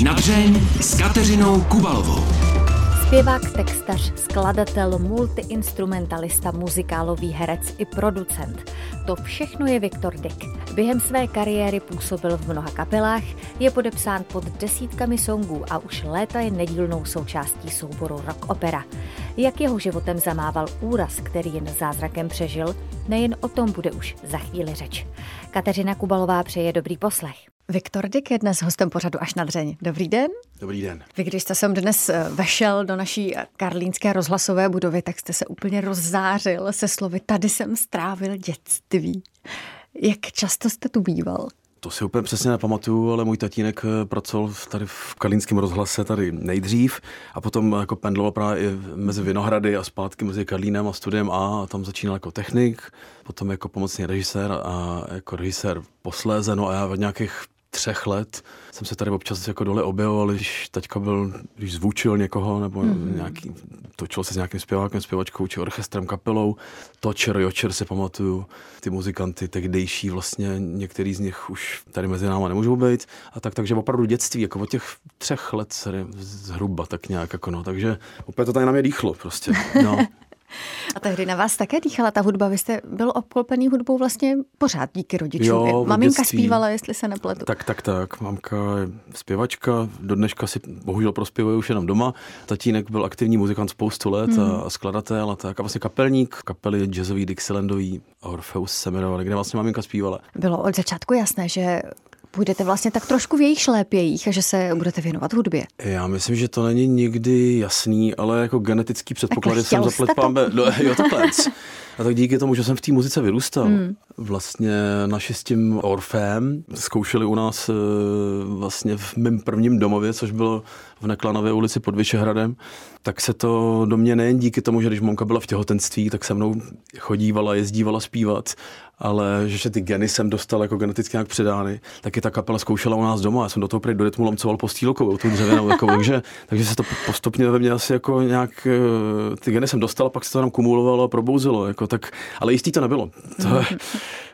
Na dřeň s Kateřinou Kubalovou. Zpěvák, textař, skladatel, multiinstrumentalista, muzikálový herec i producent. To všechno je Viktor Dick. Během své kariéry působil v mnoha kapelách, je podepsán pod desítkami songů a už léta je nedílnou součástí souboru rock opera. Jak jeho životem zamával úraz, který jen zázrakem přežil, nejen o tom bude už za chvíli řeč. Kateřina Kubalová přeje dobrý poslech. Viktor Dick je dnes hostem pořadu až na dřeň. Dobrý den. Dobrý den. Vy, když jste sem dnes eh, vešel do naší karlínské rozhlasové budovy, tak jste se úplně rozzářil se slovy tady jsem strávil dětství. Jak často jste tu býval? To si úplně přesně nepamatuju, ale můj tatínek eh, pracoval tady v Karlínském rozhlase tady nejdřív a potom jako pendloval právě i mezi Vinohrady a zpátky mezi Karlínem a studiem A a tam začínal jako technik, potom jako pomocný režisér a jako režisér posléze, no a já od nějakých třech let jsem se tady občas jako dole objevoval, když taťka byl, když zvučil někoho, nebo mm. nějaký, točil se s nějakým zpěvákem, zpěvačkou, či orchestrem, kapelou. Točer, Jočer si pamatuju, ty muzikanty tehdejší vlastně, některý z nich už tady mezi náma nemůžou být. A tak, takže opravdu dětství, jako od těch třech let zhruba tak nějak, jako no, takže opět to tady na mě dýchlo prostě, no. A tehdy na vás také dýchala ta hudba. Vy jste byl obklopený hudbou vlastně pořád díky rodičům. Jo, Maminka dětství. zpívala, jestli se nepletu. Tak, tak, tak. Mamka je zpěvačka. Do dneška si bohužel prospěvuje už jenom doma. Tatínek byl aktivní muzikant spoustu let mm. a, skladatel a tak. A vlastně kapelník, kapely jazzový, Dixielandový, Orfeus se jmenovali, kde vlastně maminka zpívala. Bylo od začátku jasné, že půjdete vlastně tak trošku v jejich šlépějích a že se budete věnovat hudbě. Já myslím, že to není nikdy jasný, ale jako genetický předpoklady jsem zaplet pámbe. No, jo, takhle. A tak díky tomu, že jsem v té muzice vyrůstal, hmm. vlastně naši s tím Orfem zkoušeli u nás eh, vlastně v mém prvním domově, což bylo v Neklanové ulici pod Vyšehradem, tak se to do mě nejen díky tomu, že když mamka byla v těhotenství, tak se mnou chodívala, jezdívala zpívat, ale že ty geny jsem dostal jako geneticky nějak předány, tak i ta kapela zkoušela u nás doma. Já jsem do toho prý do rytmu lomcoval postýlkou, tu dřevěnou, jako, takže, takže se to postupně ve mně asi jako nějak, eh, ty geny jsem dostal, pak se to tam kumulovalo a probouzelo, jako, tak, ale jistý to nebylo. To,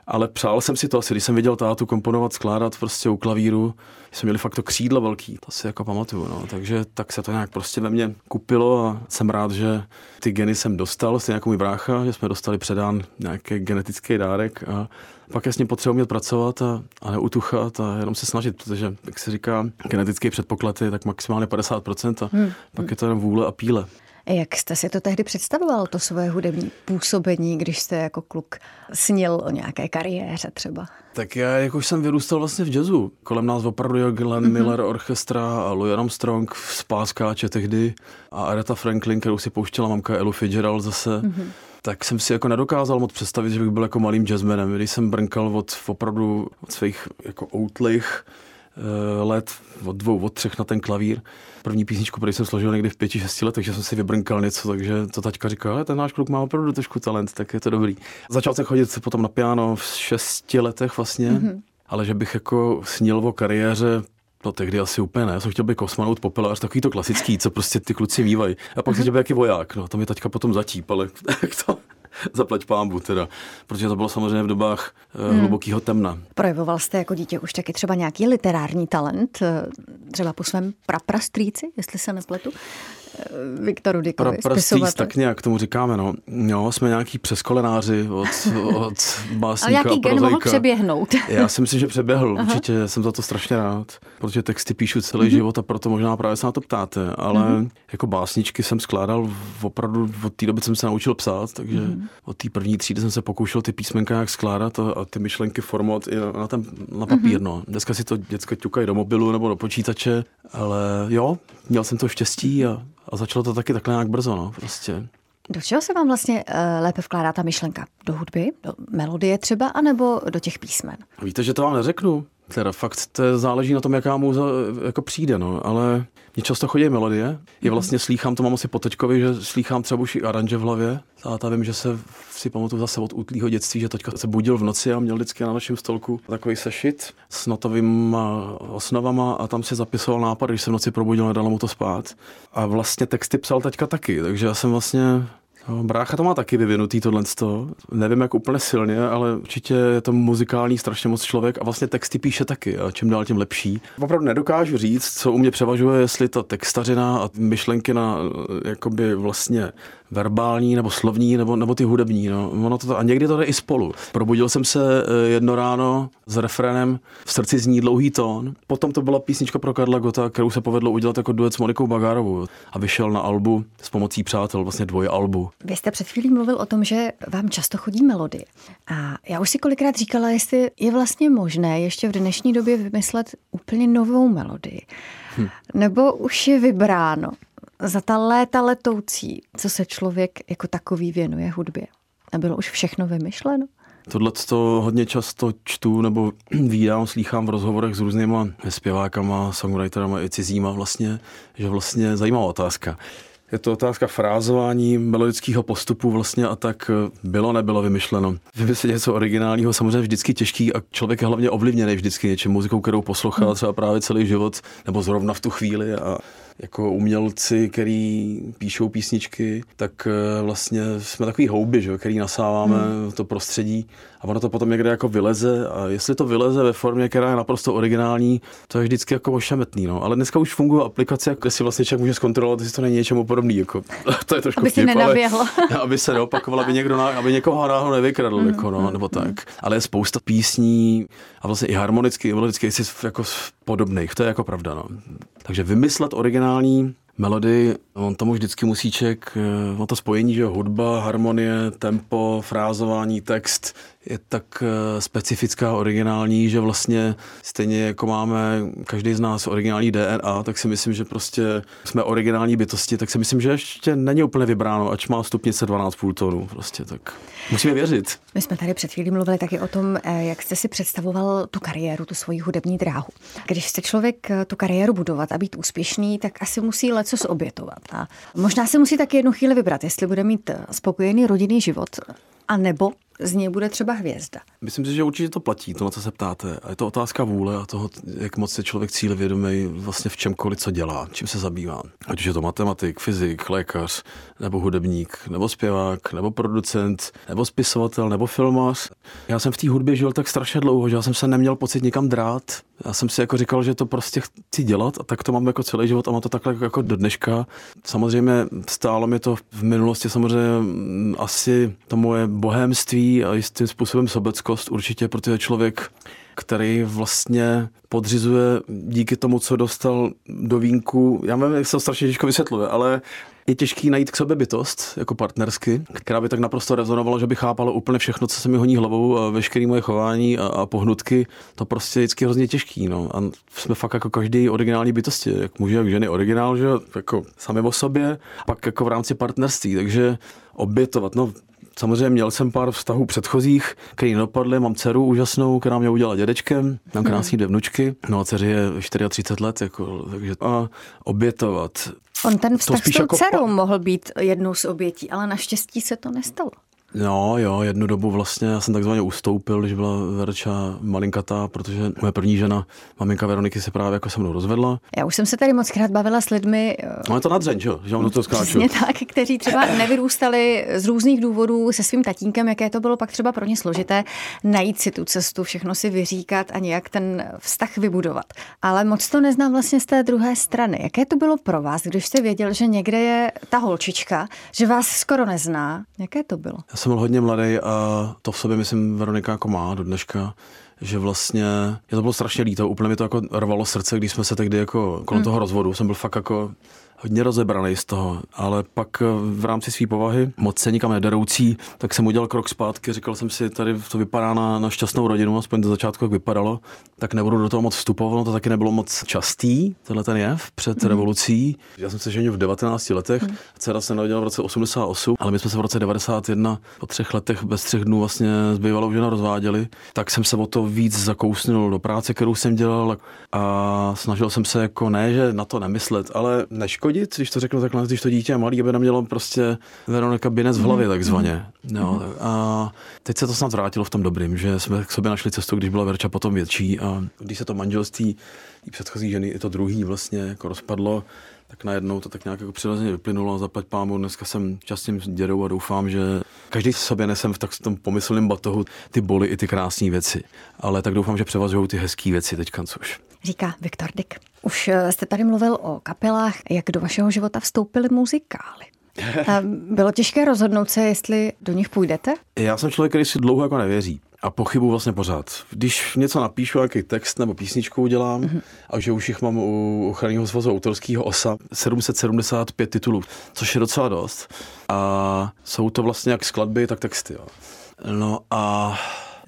ale přál jsem si to asi, když jsem viděl tátu komponovat, skládat prostě u klavíru, jsme měli fakt to křídlo velký, to si jako pamatuju, no. takže tak se to nějak prostě ve mně kupilo a jsem rád, že ty geny jsem dostal, stejně jako můj brácha, že jsme dostali předán nějaký genetický dárek a pak je s ním potřeba umět pracovat a, a neutuchat a jenom se snažit, protože, jak se říká, genetický předpoklad je tak maximálně 50% a hmm. pak je to jenom vůle a píle. Jak jste si to tehdy představoval, to svoje hudební působení, když jste jako kluk snil o nějaké kariéře třeba? Tak já, jak už jsem vyrůstal vlastně v jazzu, kolem nás opravdu je Glenn mm-hmm. Miller Orchestra a Louis Armstrong, Spáskáče tehdy a Aretha Franklin, kterou si pouštěla mamka Elu Fitzgerald zase. Mm-hmm tak jsem si jako nedokázal moc představit, že bych byl jako malým jazzmanem. Když jsem brnkal od opravdu od svých jako outlých let, od dvou, od třech na ten klavír. První písničku, který jsem složil někdy v pěti, šesti letech, že jsem si vybrnkal něco, takže to taťka říká, ale ten náš kluk má opravdu trošku talent, tak je to dobrý. Začal jsem chodit potom na piano v šesti letech vlastně, mm-hmm. ale že bych jako snil o kariéře, No tehdy asi úplně ne, já jsem chtěl být kosmonaut, popelář, takový to klasický, co prostě ty kluci mývají. A pak mm-hmm. chtěl být jaký voják, no to mi taťka potom zatíp, ale to, zaplať pámbu teda, protože to bylo samozřejmě v dobách eh, hmm. hlubokého temna. Projevoval jste jako dítě už taky třeba nějaký literární talent, eh, třeba po svém praprastrýci, jestli se nepletu? Viktoru Dikovi, Praprastrýc, tak nějak tomu říkáme, no. Jo, jsme nějaký přeskolenáři od, od básníka a nějaký gen mohl přeběhnout. Já si myslím, že přeběhl, Aha. určitě jsem za to strašně rád, protože texty píšu celý mm-hmm. život a proto možná právě se na to ptáte, ale mm-hmm. jako básničky jsem skládal opravdu od té doby jsem se naučil psát, takže mm-hmm. od té první třídy jsem se pokoušel ty písmenka jak skládat a, a ty myšlenky formovat i na, na, ten, na papír, mm-hmm. no. Dneska si to děcka ťukají do mobilu nebo do počítače, ale jo, měl jsem to štěstí a a začalo to taky takhle nějak brzo, no, prostě. Do čeho se vám vlastně uh, lépe vkládá ta myšlenka? Do hudby, do melodie třeba, anebo do těch písmen? Víte, že to vám neřeknu. Teda fakt to záleží na tom, jaká muza jako přijde, no, ale mně často chodí melodie. Je mhm. vlastně slýchám, to mám asi po teďkovi, že slýchám třeba už i aranže v hlavě. A ta vím, že se si pamatuju zase od útlýho dětství, že teďka se budil v noci a měl vždycky na našem stolku takový sešit s notovými osnovama a tam si zapisoval nápad, když se v noci probudil, nedal mu to spát. A vlastně texty psal teďka taky, takže já jsem vlastně Brácha to má taky vyvinutý tohle. Nevím, jak úplně silně, ale určitě je to muzikální strašně moc člověk a vlastně texty píše taky a čím dál tím lepší. Opravdu nedokážu říct, co u mě převažuje, jestli ta textařina a myšlenky na jakoby vlastně verbální nebo slovní nebo, nebo ty hudební. No. Ono to, a někdy to jde i spolu. Probudil jsem se eh, jedno ráno s refrénem V srdci zní dlouhý tón. Potom to byla písnička pro Karla Gota, kterou se povedlo udělat jako duet s Monikou Bagárovou a vyšel na albu s pomocí přátel, vlastně dvoje albu. Vy jste před chvílí mluvil o tom, že vám často chodí melody. A já už si kolikrát říkala, jestli je vlastně možné ještě v dnešní době vymyslet úplně novou melodii. Hm. Nebo už je vybráno za ta léta letoucí, co se člověk jako takový věnuje hudbě. A bylo už všechno vymyšleno? Tohle to hodně často čtu nebo vídám, slýchám v rozhovorech s různýma zpěvákama, songwriterama i cizíma vlastně, že vlastně zajímavá otázka. Je to otázka frázování, melodického postupu vlastně a tak bylo, nebylo vymyšleno. Vymyslet něco originálního samozřejmě vždycky těžký a člověk je hlavně ovlivněný vždycky něčím muzikou, kterou poslouchal hmm. třeba právě celý život nebo zrovna v tu chvíli a jako umělci, který píšou písničky, tak eh, vlastně jsme takový houby, že, který nasáváme hmm. to prostředí a ono to potom někde jako vyleze a jestli to vyleze ve formě, která je naprosto originální, to je vždycky jako ošemetný. No. Ale dneska už fungují aplikace, kde si vlastně člověk může zkontrolovat, jestli to není něčemu podobný. Jako, to je trošku aby vtip, ale, aby se neopakoval, aby někdo aby někoho náhodou nevykradl, mm, jako, no, nebo tak. Ale je spousta písní a vlastně i harmonicky, i melodicky, jako podobných, to je jako pravda. No. Takže vymyslet originální melody, on tomu vždycky musí ček, o to spojení, že hudba, harmonie, tempo, frázování, text, je tak eh, specifická, originální, že vlastně stejně jako máme každý z nás originální DNA, tak si myslím, že prostě jsme originální bytosti, tak si myslím, že ještě není úplně vybráno, ač má stupnice 12,5 tónů. Prostě tak musíme věřit. My jsme tady před chvílí mluvili taky o tom, eh, jak jste si představoval tu kariéru, tu svoji hudební dráhu. Když chce člověk eh, tu kariéru budovat a být úspěšný, tak asi musí leco obětovat. A možná se musí taky jednu chvíli vybrat, jestli bude mít spokojený rodinný život, a nebo z něj bude třeba hvězda. Myslím si, že určitě to platí, to, na co se ptáte. A je to otázka vůle a toho, jak moc je člověk cílevědomý vlastně v čemkoliv, co dělá, čím se zabývá. Ať už je to matematik, fyzik, lékař, nebo hudebník, nebo zpěvák, nebo producent, nebo spisovatel, nebo filmář. Já jsem v té hudbě žil tak strašně dlouho, že já jsem se neměl pocit nikam drát. Já jsem si jako říkal, že to prostě chci dělat a tak to mám jako celý život a mám to takhle jako do dneška. Samozřejmě stálo mi to v minulosti samozřejmě asi to moje bohémství, a jistým způsobem sobeckost určitě, protože člověk, který vlastně podřizuje díky tomu, co dostal do vínku, já nevím, jak se to strašně těžko vysvětluje, ale je těžký najít k sobě bytost, jako partnersky, která by tak naprosto rezonovala, že by chápala úplně všechno, co se mi honí hlavou a veškeré moje chování a, a pohnutky. To prostě je vždycky hrozně těžký. No. A jsme fakt jako každý originální bytosti, jak muži, jak ženy originál, že jako sami o sobě, pak jako v rámci partnerství, takže obětovat. No, Samozřejmě měl jsem pár vztahů předchozích, který dopadly. Mám dceru úžasnou, která mě udělala dědečkem. Mám hmm. krásné dvě vnučky. No a dceři je 34 let, jako, takže a obětovat. On ten vztah s tou jako dcerou pa... mohl být jednou z obětí, ale naštěstí se to nestalo. No jo, jednu dobu vlastně já jsem takzvaně ustoupil, když byla Verča malinkatá, protože moje první žena, maminka Veroniky, se právě jako se mnou rozvedla. Já už jsem se tady moc krát bavila s lidmi. No je to nadřeň, že, že on do toho skáču. Přesně tak, kteří třeba nevyrůstali z různých důvodů se svým tatínkem, jaké to bylo pak třeba pro ně složité najít si tu cestu, všechno si vyříkat a nějak ten vztah vybudovat. Ale moc to neznám vlastně z té druhé strany. Jaké to bylo pro vás, když jste věděl, že někde je ta holčička, že vás skoro nezná? Jaké to bylo? Já jsem byl hodně mladý a to v sobě, myslím, Veronika jako má do dneška že vlastně je to bylo strašně líto, úplně mi to jako rvalo srdce, když jsme se tehdy jako kolem hmm. toho rozvodu, jsem byl fakt jako hodně rozebraný z toho, ale pak eh, v rámci své povahy, moc se nikam nederoucí, tak jsem udělal krok zpátky, říkal jsem si, tady to vypadá na, na šťastnou rodinu, aspoň do začátku, jak vypadalo, tak nebudu do toho moc vstupovat, no to taky nebylo moc častý, tenhle ten jev před mm. revolucí. Já jsem se ženil v 19 letech, mm. dcera se narodila v roce 88, ale my jsme se v roce 91 po třech letech bez třech dnů vlastně s bývalou ženou rozváděli, tak jsem se o to víc zakousnul do práce, kterou jsem dělal a snažil jsem se jako ne, že na to nemyslet, ale neškodit škodit, když to řeknu takhle, když to dítě je malý, aby nemělo prostě Veronika Binec v hlavě mm. takzvaně. Jo, mm. A teď se to snad vrátilo v tom dobrým, že jsme k sobě našli cestu, když byla Verča potom větší a když se to manželství té předchozí ženy, i to druhý vlastně jako rozpadlo, tak najednou to tak nějak jako přirozeně vyplynulo a zaplať pámu. Dneska jsem častým dědou a doufám, že každý v sobě nesem v tak tom pomyslném batohu ty boly i ty krásné věci. Ale tak doufám, že převažují ty hezké věci teďka, což. Říká Viktor Dick. Už eh, jste tady mluvil o kapelách, jak do vašeho života vstoupily muzikály. Bylo těžké rozhodnout se, jestli do nich půjdete? Já jsem člověk, který si dlouho jako nevěří a pochybu vlastně pořád. Když něco napíšu, jaký text nebo písničku udělám, mm-hmm. a že už jich mám u ochranného svazu autorského OSA 775 titulů, což je docela dost. A jsou to vlastně jak skladby, tak texty. Jo. No a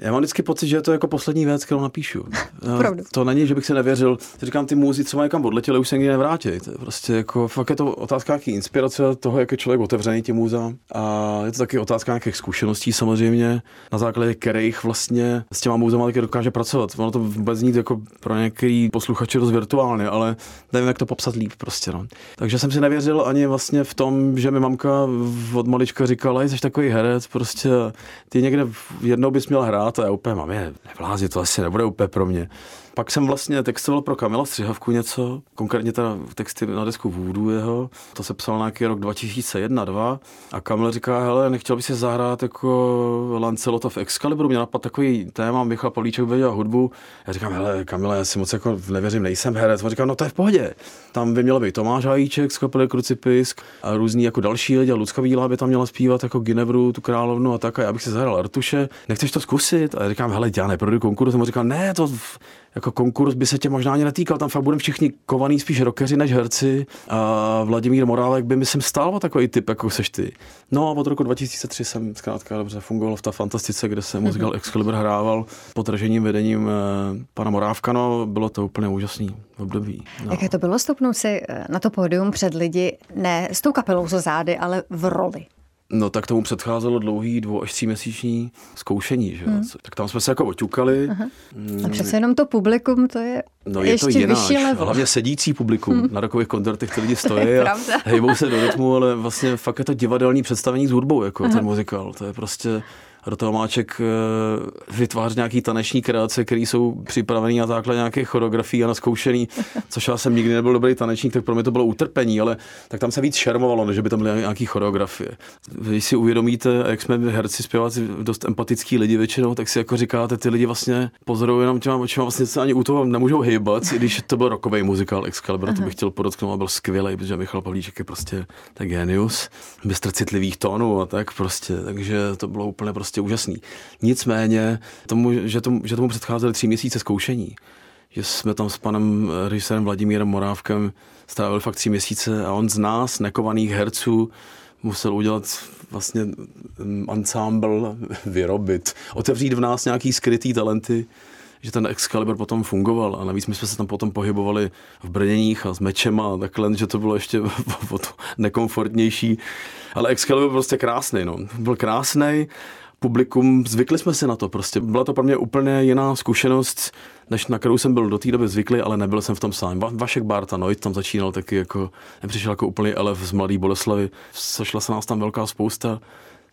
já mám vždycky pocit, že je to jako poslední věc, kterou napíšu. Pravdu. To není, že bych si nevěřil. Říkám, ty muzi třeba někam odletěli, už se nikdy nevrátí. To je prostě jako, fakt je to otázka nějaký inspirace toho, jak je člověk otevřený tím muza. A je to taky otázka nějakých zkušeností samozřejmě, na základě kterých vlastně s těma muzama taky dokáže pracovat. Ono to vůbec zní jako pro některý posluchače dost virtuálně, ale nevím, jak to popsat líp prostě. No. Takže jsem si nevěřil ani vlastně v tom, že mi mamka od malička říkala, jsi takový herec, prostě ty někde jednou bys měl hrát to já úplně je, nevlázi, to asi nebude úplně pro mě. Pak jsem vlastně textoval pro Kamila Střihavku něco, konkrétně teda texty na desku Voodoo jeho, to se psal nějaký rok 2001-2 a Kamil říká, hele, nechtěl by si zahrát jako Lancelota v Excalibru, mě napadl takový téma, Michal Pavlíček věděl hudbu. Já říkám, hele, Kamile, já si moc jako nevěřím, nejsem herec. On říká, no to je v pohodě. Tam by měl být Tomáš Hajíček z kapely Krucipisk a různý jako další lidi a Lucka Víla by tam měla zpívat jako Ginevru, tu královnu a tak a já bych si zahrál Artuše. Nechceš to zkusit? A já říkám, hele, já neprodu konkurs. A on říká, ne, to jako konkurs by se tě možná ani netýkal, tam fakt budeme všichni kovaný spíš rockeři než herci a Vladimír Morálek by myslím stál o takový typ, jako seš ty. No a od roku 2003 jsem zkrátka dobře fungoval v ta fantastice, kde se muzikál Excalibur hrával pod držením vedením eh, pana Morávka, no bylo to úplně úžasný období. No. Jaké to bylo stupnout si eh, na to pódium před lidi, ne s tou kapelou za zády, ale v roli? No tak tomu předcházelo dlouhý dvou až tříměsíční zkoušení, že? Hmm. Tak tam jsme se jako oťukali. Aha. A přece jenom to publikum, to je No je ještě to jináč, vyšší level. hlavně sedící publikum. Hmm. Na rokových koncertech ty lidi stojí a hejbou se do rytmu, ale vlastně fakt je to divadelní představení s hudbou, jako Aha. ten muzikál. To je prostě Rotomáček eh, vytváří nějaký taneční kreace, které jsou připravené na základě nějakých choreografií a na zkoušený, což já jsem nikdy nebyl dobrý tanečník, tak pro mě to bylo utrpení, ale tak tam se víc šermovalo, než by tam byly nějaký choreografie. Když si uvědomíte, jak jsme herci zpěváci dost empatický lidi většinou, tak si jako říkáte, ty lidi vlastně pozorují jenom těma očima, vlastně se ani u toho nemůžou hýbat, i když to byl rokový muzikál Excalibur, to bych chtěl podotknout, a byl skvělý, protože Michal Pavlíček je prostě tak genius, mistr citlivých tónů a tak prostě, takže to bylo úplně prostě prostě úžasný. Nicméně, tomu, že, tomu, že tomu předcházely tři měsíce zkoušení, že jsme tam s panem režisérem Vladimírem Morávkem strávili fakt tři měsíce a on z nás, nekovaných herců, musel udělat vlastně ensemble, vyrobit, otevřít v nás nějaký skrytý talenty, že ten Excalibur potom fungoval a navíc my jsme se tam potom pohybovali v brněních a s mečema a takhle, že to bylo ještě o to nekomfortnější. Ale Excalibur byl prostě krásný, no. Byl krásný publikum, zvykli jsme si na to prostě. Byla to pro mě úplně jiná zkušenost, než na kterou jsem byl do té doby zvyklý, ale nebyl jsem v tom sám. Va- Vašek Barta, no, tam začínal taky jako, nepřišel jako úplný elef z Mladý Boleslavy. Sešla se nás tam velká spousta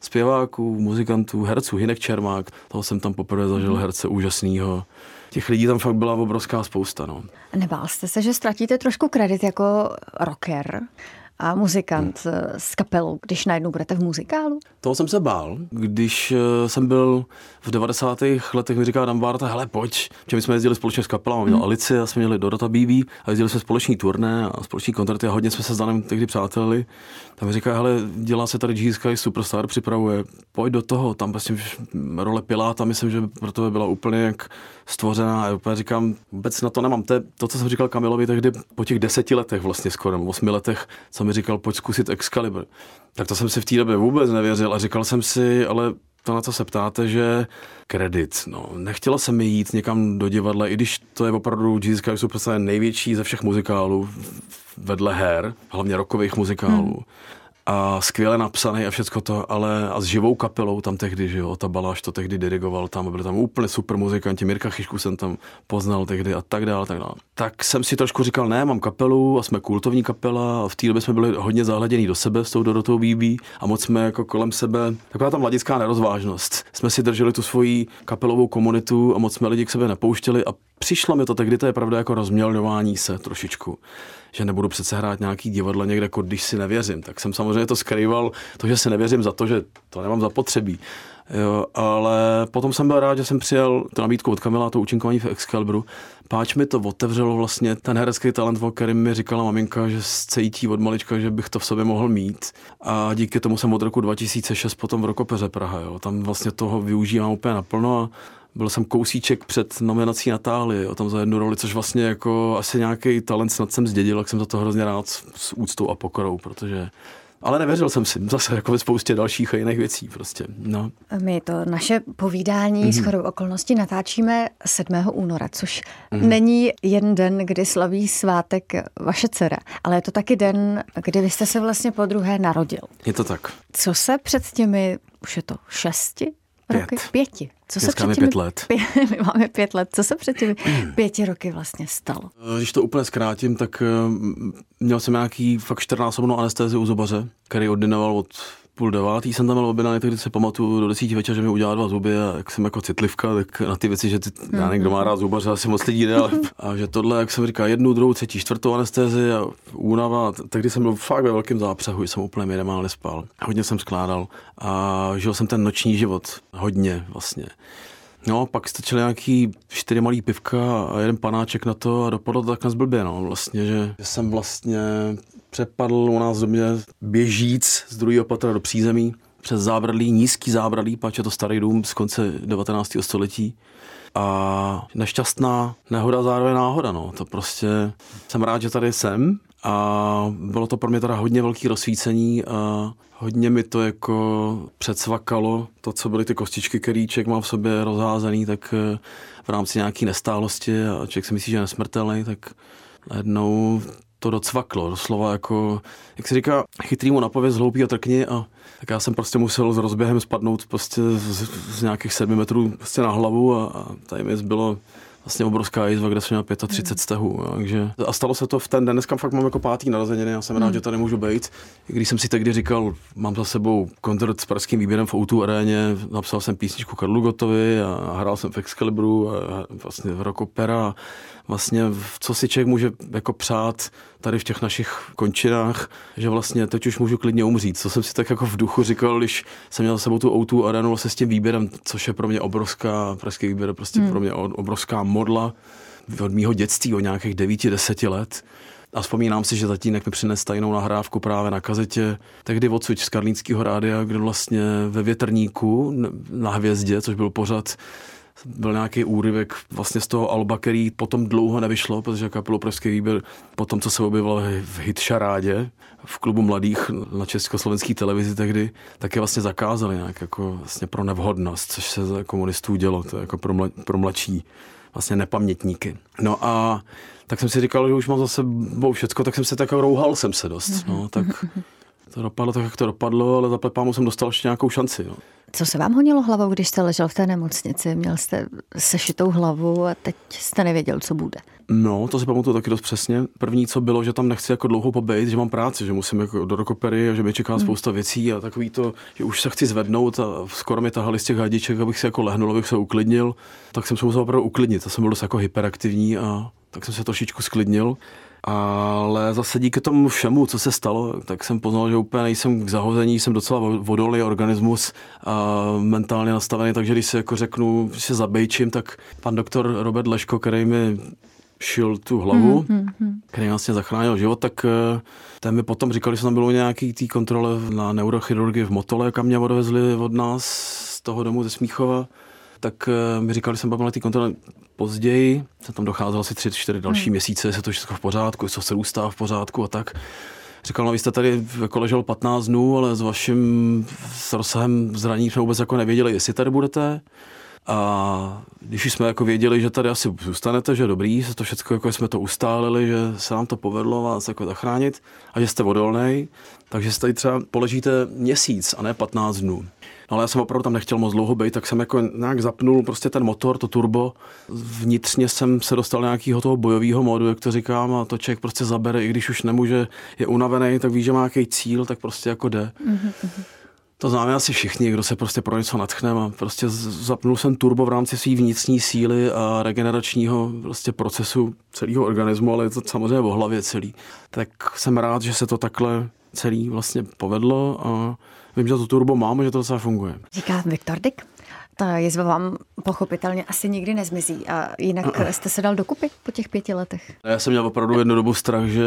zpěváků, muzikantů, herců, Hinek Čermák, toho jsem tam poprvé zažil mhm. herce úžasného. Těch lidí tam fakt byla obrovská spousta. No. Nebál jste se, že ztratíte trošku kredit jako rocker? A muzikant hmm. s kapelou, když najednou budete v muzikálu? Toho jsem se bál, když eh, jsem byl v 90. letech, mi říká Dan Barta, hele pojď, že my jsme jezdili společně s kapelou, měl hmm. Alici a jsme měli Dorota BB a jezdili jsme společný turné a společný koncerty a hodně jsme se s Danem tehdy přátelili. Tam mi říká, hele, dělá se tady Jesus Sky Superstar, připravuje, pojď do toho, tam vlastně role Piláta, myslím, že pro to by byla úplně jak stvořená. Já říkám, vůbec na to nemám. To, to, co jsem říkal Kamilovi tehdy po těch deseti letech vlastně skoro, osmi letech, co mi říkal, pojď zkusit Excalibur. Tak to jsem si v té době vůbec nevěřil a říkal jsem si, ale to, na co se ptáte, že kredit. No, nechtělo se mi jít někam do divadla, i když to je opravdu Jesus Christ Superstar největší ze všech muzikálů vedle her, hlavně rokových muzikálů. Hmm a skvěle napsaný a všecko to, ale a s živou kapelou tam tehdy, že jo, ta Baláš to tehdy dirigoval tam, byli tam úplně super muzikanti, Mirka Chyšku jsem tam poznal tehdy a tak dále, tak dále. Tak jsem si trošku říkal, ne, mám kapelu a jsme kultovní kapela a v té době jsme byli hodně zahledění do sebe s tou Dorotou BB a moc jsme jako kolem sebe, taková ta mladická nerozvážnost. Jsme si drželi tu svoji kapelovou komunitu a moc jsme lidi k sebe nepouštěli a přišlo mi to tehdy, to je pravda jako rozmělňování se trošičku že nebudu přece hrát nějaký divadlo někde, jako když si nevěřím. Tak jsem samozřejmě to skrýval, to, že si nevěřím za to, že to nemám zapotřebí. Jo, ale potom jsem byl rád, že jsem přijel tu nabídku od Kamila, to účinkování v Excalibru. Páč mi to otevřelo vlastně ten herecký talent, o kterým mi říkala maminka, že cítí od malička, že bych to v sobě mohl mít. A díky tomu jsem od roku 2006 potom v Rokopeře Praha. Jo. Tam vlastně toho využívám úplně naplno a byl jsem kousíček před nominací Natálie, jo, tam za jednu roli, což vlastně jako asi nějaký talent snad jsem zdědil, jak jsem za to hrozně rád s úctou a pokorou, protože ale nevěřil jsem si, zase jako ve spoustě dalších a jiných věcí prostě. No. My to naše povídání mm-hmm. s chodou okolností natáčíme 7. února, což mm-hmm. není jen den, kdy slaví svátek vaše dcera, ale je to taky den, kdy vy jste se vlastně po druhé narodil. Je to tak. Co se před těmi, už je to šesti Pět. roky? Pěti. Co se před těmi, pět let. Pě, my máme pět let. Co se před těmi pěti roky vlastně stalo? Když to úplně zkrátím, tak eh, měl jsem nějaký fakt 14 anestezi u zubaře, který ordinoval od půl devátý jsem tam byl objednaný, tak si pamatuju do desíti večer, že mi udělal dva zuby a jak jsem jako citlivka, tak na ty věci, že ty, mm. já někdo má rád zubaře, asi moc lidí ne, ale, a že tohle, jak jsem říkal, jednu, druhou, třetí, čtvrtou anestezi a únava, tehdy jsem byl fakt ve velkém zápřehu, jsem úplně minimálně spal. Hodně jsem skládal a žil jsem ten noční život, hodně vlastně. No, pak stačily nějaký čtyři malý pivka a jeden panáček na to a dopadlo to tak na zblbě, no, vlastně, že jsem vlastně přepadl u nás do mě běžíc z druhého patra do přízemí přes zábradlí, nízký zábradlí, pač je to starý dům z konce 19. století. A nešťastná nehoda zároveň náhoda, no. To prostě jsem rád, že tady jsem a bylo to pro mě teda hodně velký rozsvícení a hodně mi to jako předsvakalo, to, co byly ty kostičky, který člověk má v sobě rozházený, tak eh, v rámci nějaký nestálosti a člověk si myslí, že je nesmrtelný, tak najednou to docvaklo, doslova jako, jak se říká, chytrýmu napověz hloupý a trkni a tak já jsem prostě musel s rozběhem spadnout prostě z, z nějakých sedmi metrů prostě na hlavu a, a tady mi bylo vlastně obrovská jizva, kde jsem měl 35 hmm. stehů. Takže, a stalo se to v ten den, dneska fakt mám jako pátý narozeniny, já jsem hmm. rád, že tady můžu být. I když jsem si tehdy říkal, mám za sebou koncert s pražským výběrem v O2 aréně, napsal jsem písničku Karlu Gotovi a hrál jsem v Excalibru a vlastně v Rock Opera vlastně co si člověk může jako přát tady v těch našich končinách, že vlastně teď už můžu klidně umřít. Co jsem si tak jako v duchu říkal, když jsem měl s sebou tu O2 arenu vlastně s tím výběrem, což je pro mě obrovská, pražský výběr prostě hmm. pro mě obrovská modla od mýho dětství, od nějakých 9-10 let. A vzpomínám si, že tatínek mi přines tajnou nahrávku právě na kazetě, tehdy odsud z Karlínského rádia, kde vlastně ve větrníku na hvězdě, což byl pořad, byl nějaký úryvek vlastně z toho alba, který potom dlouho nevyšlo, protože kapelo Pražský výběr po tom, co se objevilo v hitšarádě v klubu mladých na československé televizi tehdy, tak je vlastně zakázali nějak jako vlastně pro nevhodnost, což se za komunistů dělo, to je jako pro, mla, pro mladší vlastně nepamětníky. No a tak jsem si říkal, že už mám zase sebou všecko, tak jsem se tak rouhal jsem se dost, no, tak to dopadlo tak, jak to dopadlo, ale za plepámu jsem dostal ještě nějakou šanci. No. Co se vám honilo hlavou, když jste ležel v té nemocnici? Měl jste sešitou hlavu a teď jste nevěděl, co bude. No, to si pamatuju taky dost přesně. První, co bylo, že tam nechci jako dlouho pobejt, že mám práci, že musím jako do rokopery a že mi čeká hmm. spousta věcí a takový to, že už se chci zvednout a skoro mi tahali z těch hadiček, abych se jako lehnul, abych se uklidnil. Tak jsem se musel opravdu uklidnit. Já jsem byl dost jako hyperaktivní a tak jsem se trošičku sklidnil. Ale zase díky tomu všemu, co se stalo, tak jsem poznal, že úplně nejsem k zahození, jsem docela vodolý organismus a mentálně nastavený, takže když se jako řeknu, že se zabejčím, tak pan doktor Robert Leško, který mi šil tu hlavu, mm, mm, mm. který vlastně zachránil život, tak eh, ten mi potom říkal, že tam bylo nějaký tý kontrole na neurochirurgii v Motole, kam mě odvezli od nás z toho domu ze Smíchova tak eh, mi říkali, že jsem byl na té kontrole později, se tam docházelo asi tři, čtyři další hmm. měsíce, se to všechno v pořádku, co se ústá v pořádku a tak. Říkal, no vy jste tady jako ležel 15 dnů, ale s vaším s rozsahem zraní jsme vůbec jako nevěděli, jestli tady budete. A když jsme jako věděli, že tady asi zůstanete, že dobrý, se to všechno jako jsme to ustálili, že se nám to povedlo vás jako zachránit a že jste odolný, takže si tady třeba poležíte měsíc a ne 15 dnů. No ale já jsem opravdu tam nechtěl moc dlouho být, tak jsem jako nějak zapnul prostě ten motor, to turbo. Vnitřně jsem se dostal nějakého toho bojového modu, jak to říkám, a to člověk prostě zabere, i když už nemůže, je unavený, tak ví, že má nějaký cíl, tak prostě jako jde. Mm-hmm. To známe asi všichni, kdo se prostě pro něco natchne a prostě zapnul jsem turbo v rámci své vnitřní síly a regeneračního prostě procesu celého organismu, ale je to samozřejmě o hlavě celý. Tak jsem rád, že se to takhle celý vlastně povedlo a vím, že to turbo mám a že to docela funguje. Říká Viktor Dick. Ta jizva vám pochopitelně asi nikdy nezmizí. A jinak jste se dal dokupy po těch pěti letech? Já jsem měl opravdu jednu dobu strach, že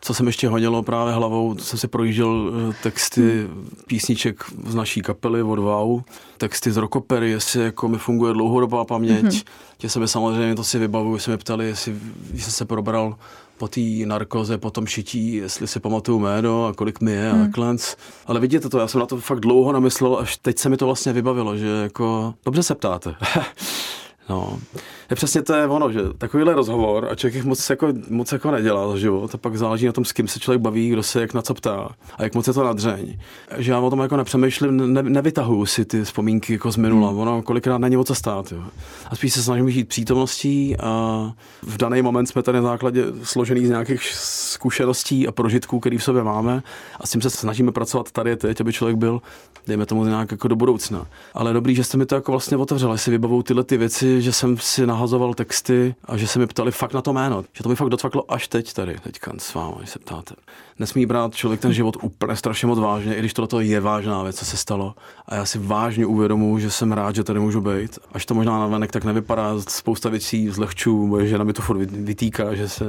co jsem ještě honilo právě hlavou, jsem si projížděl eh, texty hmm. písniček z naší kapely od Wow, texty z Rokopery, jestli jako mi funguje dlouhodobá paměť. Hmm. Tě se mi samozřejmě to si vybavuju, se mi ptali, jestli jsem se probral po té narkoze, po tom šití, jestli si pamatuju jméno a kolik mi je hmm. a takhle. Ale vidíte to, já jsem na to fakt dlouho namyslel, až teď se mi to vlastně vybavilo, že jako dobře se ptáte. No, je přesně to je ono, že takovýhle rozhovor a člověk jich moc jako, moc jako nedělá za život a pak záleží na tom, s kým se člověk baví, kdo se jak na co ptá a jak moc je to nadřeň. Že já o tom jako nepřemýšlím, ne, nevytahuju si ty vzpomínky jako z minula, hmm. ono kolikrát není o co stát. Jo. A spíš se snažím žít přítomností a v daný moment jsme tady na základě složený z nějakých zkušeností a prožitků, které v sobě máme a s tím se snažíme pracovat tady teď, aby člověk byl, dejme tomu nějak jako do budoucna. Ale dobrý, že jste mi to jako vlastně otevřeli, si vybavou tyhle ty věci, že jsem si nahazoval texty a že se mi ptali fakt na to jméno. Že to mi fakt docvaklo až teď tady, teďka s vámi, se ptáte. Nesmí brát člověk ten život úplně strašně moc vážně, i když tohle je vážná věc, co se stalo. A já si vážně uvědomuji, že jsem rád, že tady můžu být. Až to možná navenek tak nevypadá, spousta věcí zlehčů, moje žena mi to furt vytýká, že se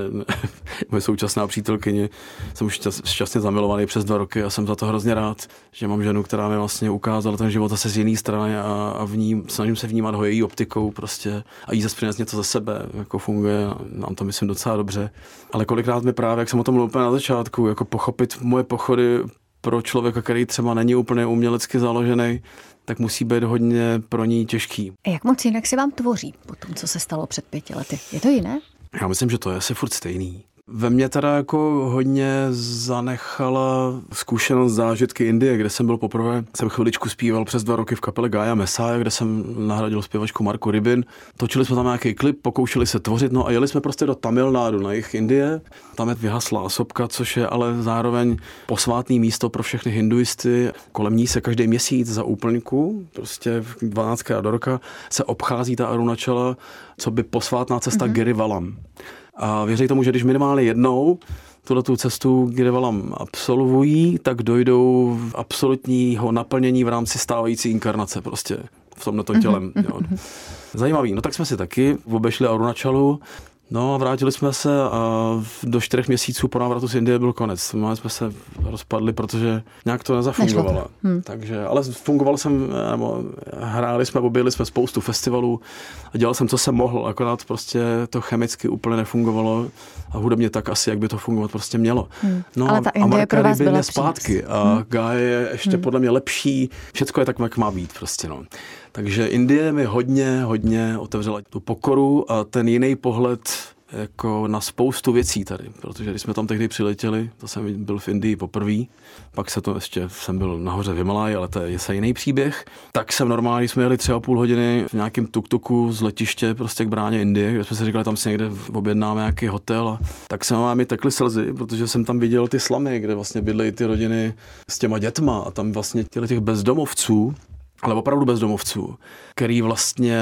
moje současná přítelkyně, jsem už šťastně zamilovaný přes dva roky a jsem za to hrozně rád, že mám ženu, která mi vlastně ukázala ten život zase z jiné strany a, a v ní, snažím se vnímat ho její optikou prostě a jí zase přinést něco ze sebe, jako funguje, nám to myslím docela dobře. Ale kolikrát mi právě, jak jsem o tom mluvil na začátku, jako pochopit moje pochody pro člověka, který třeba není úplně umělecky založený, tak musí být hodně pro ní těžký. A jak moc jinak si vám tvoří po tom, co se stalo před pěti lety? Je to jiné? Já myslím, že to je asi furt stejný. Ve mně teda jako hodně zanechala zkušenost zážitky Indie, kde jsem byl poprvé. Jsem chviličku zpíval přes dva roky v kapele Gaia Messiah, kde jsem nahradil zpěvačku Marku Rybin. Točili jsme tam nějaký klip, pokoušeli se tvořit, no a jeli jsme prostě do Tamil Nádu na jich Indie. Tam je vyhaslá sopka, což je ale zároveň posvátný místo pro všechny hinduisty. Kolem ní se každý měsíc za úplňku, prostě 12 do roka, se obchází ta Arunachala, co by posvátná cesta mm-hmm. Girivalam. A věří tomu, že když minimálně jednou tuto tu cestu Gidevalam absolvují, tak dojdou v absolutního naplnění v rámci stávající inkarnace prostě v tomhle mhm, tělem. Mm-hmm. Jo. Zajímavý. No tak jsme si taky obešli Arunachalu, No a vrátili jsme se a do čtyřech měsíců po návratu z Indie byl konec. My jsme se rozpadli, protože nějak to nezafungovalo. Hmm. Takže, ale fungoval jsem, nebo hráli jsme, objeli jsme spoustu festivalů a dělal jsem, co jsem mohl, akorát prostě to chemicky úplně nefungovalo a hudebně tak asi, jak by to fungovat prostě mělo. Hmm. No ale ta Indie pro vás byla zpátky a hmm. Gaia je ještě hmm. podle mě lepší, všecko je tak, jak má být prostě, no. Takže Indie mi hodně, hodně otevřela tu pokoru a ten jiný pohled jako na spoustu věcí tady, protože když jsme tam tehdy přiletěli, to jsem byl v Indii poprvé, pak se to ještě, jsem byl nahoře v Himalaj, ale to je zase jiný příběh, tak jsem normálně, jsme jeli třeba půl hodiny v nějakém tuk-tuku z letiště prostě k bráně Indie, kde jsme si říkali, tam si někde objednáme nějaký hotel a tak se mi tekly slzy, protože jsem tam viděl ty slamy, kde vlastně bydlejí ty rodiny s těma dětma a tam vlastně těch bezdomovců, ale opravdu bezdomovců, který vlastně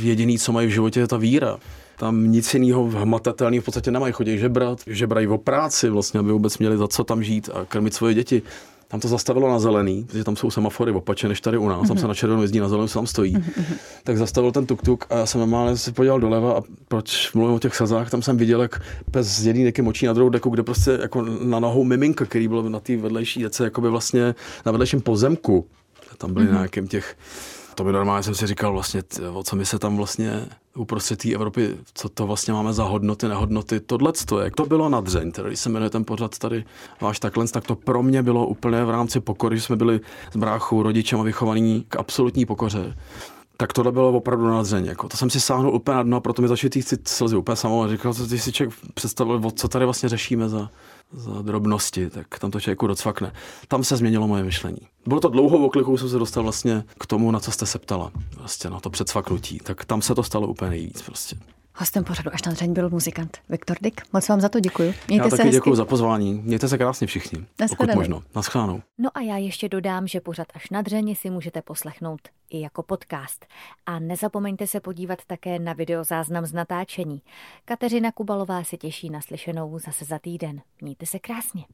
jediný, co mají v životě, je ta víra. Tam nic jiného hmatatelného v podstatě nemají. Chodí žebrat, žebrají o práci vlastně, aby vůbec měli za co tam žít a krmit svoje děti. Tam to zastavilo na zelený, protože tam jsou semafory opačně než tady u nás. Mm-hmm. Tam se mhm. na červenou jezdí, na zelenou se tam stojí. Mm-hmm. Tak zastavil ten tuk-tuk a já jsem normálně si podíval doleva a proč mluvím o těch sazách, tam jsem viděl, jak pes z jedný neky močí na druhou deku, kde prostě jako na nohou miminka, který byl na té vedlejší dece, jako by vlastně na vedlejším pozemku. Tam byly mm-hmm. nějakým těch to by normálně jsem si říkal vlastně, o co my se tam vlastně uprostřed té Evropy, co to vlastně máme za hodnoty, nehodnoty, tohle to jak to bylo nadřeň, teda když se jmenuje ten pořad tady váš takhle, tak to pro mě bylo úplně v rámci pokory, že jsme byli s bráchou, rodičem a vychovaní k absolutní pokoře tak tohle bylo opravdu nadřeň. Jako. To jsem si sáhnul úplně na dno, proto mi začaly týct slzy úplně samou a říkal, ty si člověk představil, co tady vlastně řešíme za, za drobnosti, tak tam to člověku docvakne. Tam se změnilo moje myšlení. Bylo to dlouho oklikou, jsem se dostal vlastně k tomu, na co jste se ptala, vlastně na to předsvaknutí. Tak tam se to stalo úplně nejvíc prostě. Hostem pořadu až na dřeň byl muzikant Viktor Dyk. Moc vám za to děkuji. Mějte já se taky hezky. děkuji za pozvání. Mějte se krásně všichni. Pokud možno. Naschledanou. No a já ještě dodám, že pořad až na dřeň si můžete poslechnout i jako podcast. A nezapomeňte se podívat také na videozáznam z natáčení. Kateřina Kubalová se těší na slyšenou zase za týden. Mějte se krásně.